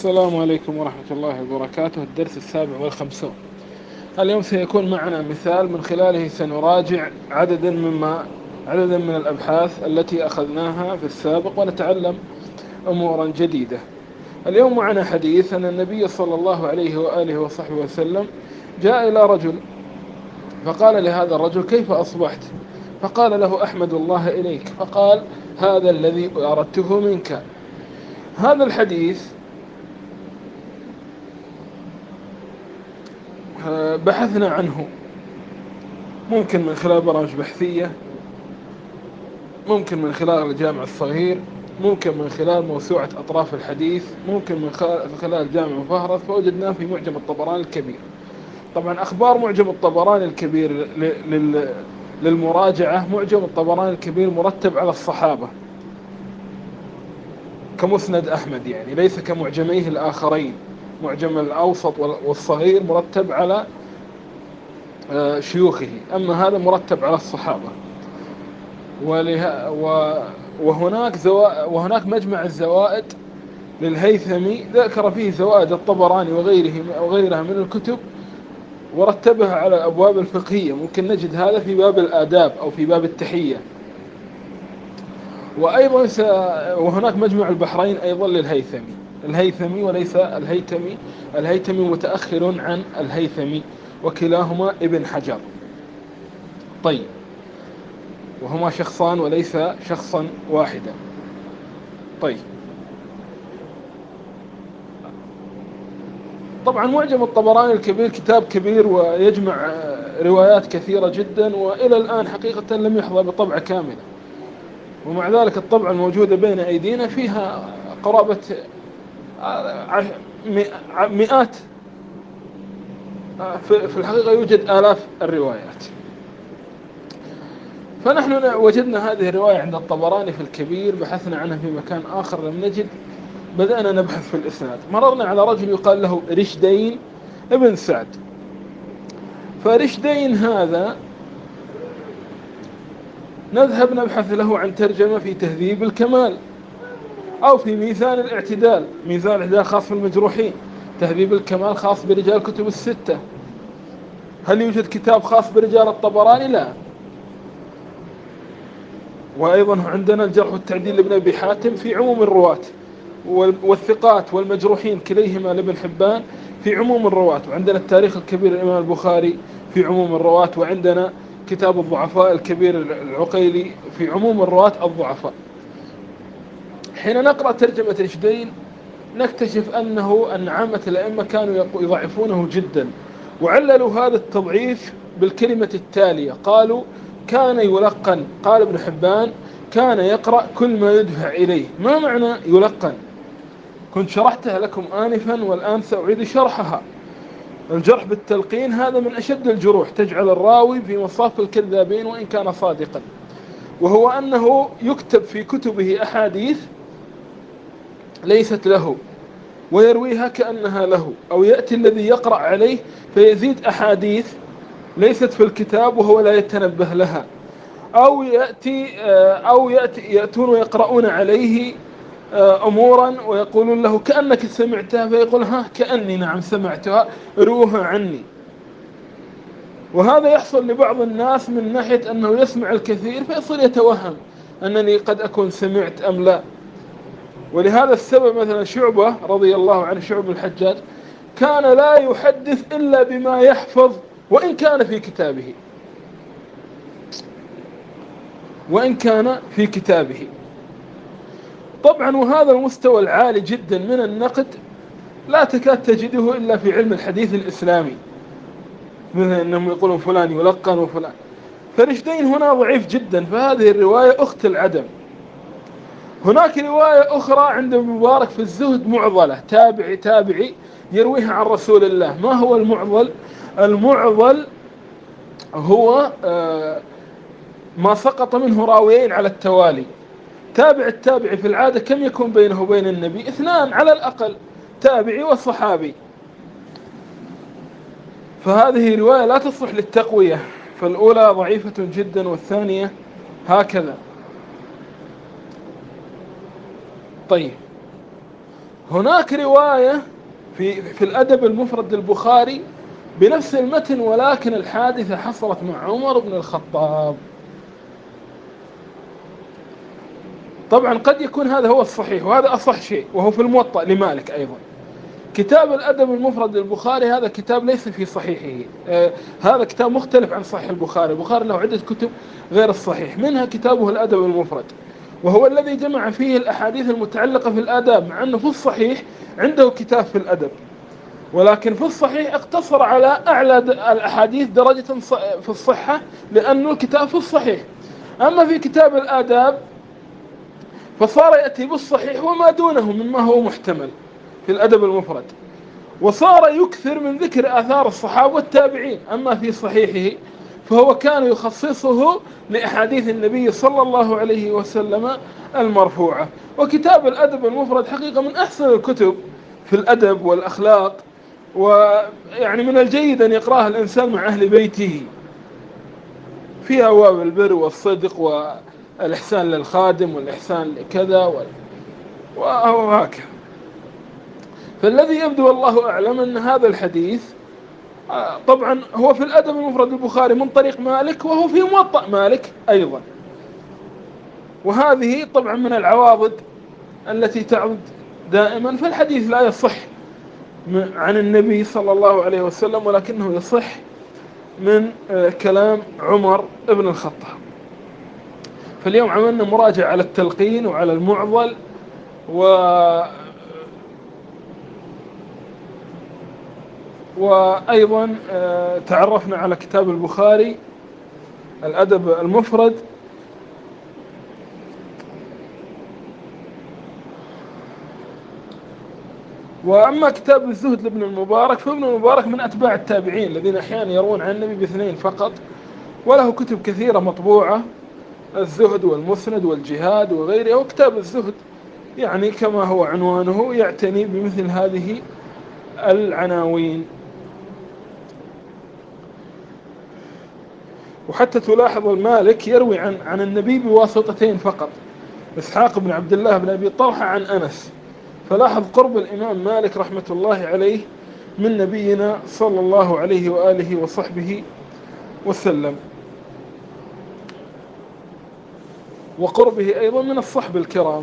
السلام عليكم ورحمة الله وبركاته. الدرس السابع والخمسون. اليوم سيكون معنا مثال من خلاله سنراجع عددا مما عددا من الأبحاث التي أخذناها في السابق ونتعلم أمورا جديدة. اليوم معنا حديث أن النبي صلى الله عليه وآله وصحبه وسلم جاء إلى رجل فقال لهذا الرجل كيف أصبحت؟ فقال له أحمد الله إليك. فقال هذا الذي أردته منك. هذا الحديث بحثنا عنه. ممكن من خلال برامج بحثية ممكن من خلال الجامع الصغير ممكن من خلال موسوعة أطراف الحديث ممكن من خلال جامع مفهرس فوجدناه في معجم الطبراني الكبير. طبعا أخبار معجم الطبراني الكبير للمراجعة معجم الطبراني الكبير مرتب على الصحابة. كمسند أحمد يعني ليس كمعجميه الآخرين. معجم الأوسط والصغير مرتب على شيوخه. أما هذا مرتب على الصحابة. وهناك وهناك مجمع الزوائد للهيثمي ذكر فيه زوائد الطبراني وغيره وغيرها من الكتب ورتبها على الأبواب الفقهية. ممكن نجد هذا في باب الآداب أو في باب التحية. وأيضا س... وهناك مجمع البحرين أيضا للهيثمي الهيثمي وليس الهيتمي. الهيتمي متأخر عن الهيثمي وكلاهما ابن حجر. طيب. وهما شخصان وليس شخصا واحدا. طيب. طبعا معجم الطبراني الكبير كتاب كبير ويجمع روايات كثيرة جدا وإلى الآن حقيقة لم يحظى بطبعة كاملة. ومع ذلك الطبعة الموجودة بين أيدينا فيها قرابة مئات في الحقيقة يوجد آلاف الروايات. فنحن وجدنا هذه الرواية عند الطبراني في الكبير بحثنا عنها في مكان آخر لم نجد بدأنا نبحث في الإسناد. مررنا على رجل يقال له رشدين ابن سعد. فرشدين هذا نذهب نبحث له عن ترجمة في تهذيب الكمال أو في ميزان الاعتدال. ميزان الاعتدال خاص بالمجروحين تهذيب الكمال خاص برجال كتب الستة. هل يوجد كتاب خاص برجال الطبراني؟ لا. وأيضا عندنا الجرح والتعديل لابن أبي حاتم في عموم الرواة والثقات والمجروحين كليهما لابن حبان في عموم الرواة. وعندنا التاريخ الكبير الإمام البخاري في عموم الرواة. وعندنا كتاب الضعفاء الكبير العقيلي في عموم الرواة الضعفاء. حين نقرأ ترجمة رشدين نكتشف أنه أن عامة الأئمة كانوا يضعفونه جدا. وعللوا هذا التضعيف بالكلمة التالية. قالوا كان يلقن قال ابن حبان كان يقرأ كل ما يدفع إليه. ما معنى يلقن؟ كنت شرحتها لكم آنفا والآن سأعيد شرحها. الجرح بالتلقين هذا من أشد الجروح تجعل الراوي في مصاف الكذابين وإن كان صادقا. وهو أنه يكتب في كتبه أحاديث ليست له. ويرويها كأنها له أو يأتي الذي يقرأ عليه فيزيد أحاديث ليست في الكتاب وهو لا يتنبه لها. أو يأتي أو يأتي يأتون ويقرؤون عليه آه، أمورا ويقولون له كأنك سمعتها فيقول ها كأني نعم سمعتها روها عني. وهذا يحصل لبعض الناس من ناحية أنه يسمع الكثير فيصير يتوهم أنني قد أكون سمعت أم لا. ولهذا السبب مثلا شعبة رضي الله عنه شعب الحجاج كان لا يحدث إلا بما يحفظ وإن كان في كتابه. وإن كان في كتابه. طبعا وهذا المستوى العالي جدا من النقد لا تكاد تجده إلا في علم الحديث الإسلامي. مثل أنهم يقولون فلان يلقن وفلان. فرشدين هنا ضعيف جدا فهذه الرواية أخت العدم. هناك رواية أخرى عند مبارك في الزهد معضلة. تابعي تابعي يرويها عن رسول الله. ما هو المعضل؟ المعضل هو آه، ما سقط منه راويين على التوالي. تابع التابعي في العادة كم يكون بينه وبين النبي؟ اثنان على الأقل تابعي والصحابي فهذه رواية لا تصلح للتقوية فالأولى ضعيفة جدا والثانية هكذا. طيب. هناك رواية في في الأدب المفرد للبخاري بنفس المتن ولكن الحادثة حصلت مع عمر بن الخطاب. طبعا قد يكون هذا هو الصحيح وهذا أصح شيء وهو في الموطأ لمالك أيضا. كتاب الأدب المفرد للبخاري هذا كتاب ليس في صحيحه. آه هذا كتاب مختلف عن صحيح البخاري. البخاري له عدة كتب غير الصحيح. منها كتابه الأدب المفرد. وهو الذي جمع فيه الأحاديث المتعلقة في الآداب مع أنه في الصحيح عنده كتاب في الأدب. ولكن في الصحيح اقتصر على أعلى الأحاديث درجة في الصحة لأنه الكتاب في الصحيح. أما في كتاب الآداب فصار يأتي بالصحيح وما دونه مما هو محتمل في الأدب المفرد. وصار يكثر من ذكر آثار الصحابة والتابعين أما في صحيحه فهو كان يخصصه لأحاديث النبي صلى الله عليه وسلم المرفوعة. وكتاب الأدب المفرد حقيقة من أحسن الكتب في الأدب والأخلاق ويعني من الجيد أن يقرأها الإنسان مع أهل بيته في أبواب البر والصدق والإحسان للخادم والإحسان لكذا وهكذا. فالذي يبدو والله أعلم أن هذا الحديث طبعا هو في الأدب المفرد البخاري من طريق مالك وهو في موطأ مالك أيضا. وهذه طبعا من العواضد التي تعود دائما فالحديث لا يصح عن النبي صلى الله عليه وسلم ولكنه يصح من آه، كلام عمر بن الخطاب. فاليوم عملنا مراجعة على التلقين وعلى المعضل و وأيضا آه، تعرفنا على كتاب البخاري الأدب المفرد. وأما كتاب الزهد لابن المبارك فابن المبارك من أتباع التابعين الذين أحيانا يروون عن النبي باثنين فقط. وله كتب كثيرة مطبوعة الزهد والمسند والجهاد وغيره وكتاب الزهد يعني كما هو عنوانه يعتني بمثل هذه العناوين. وحتى تلاحظ المالك يروي عن عن النبي بواسطتين فقط. إسحاق بن عبد الله بن أبي طلحة عن أنس. فلاحظ قرب الإمام مالك رحمة الله عليه من نبينا صلى الله عليه وآله وصحبه وسلم. وقربه أيضا من الصحب الكرام.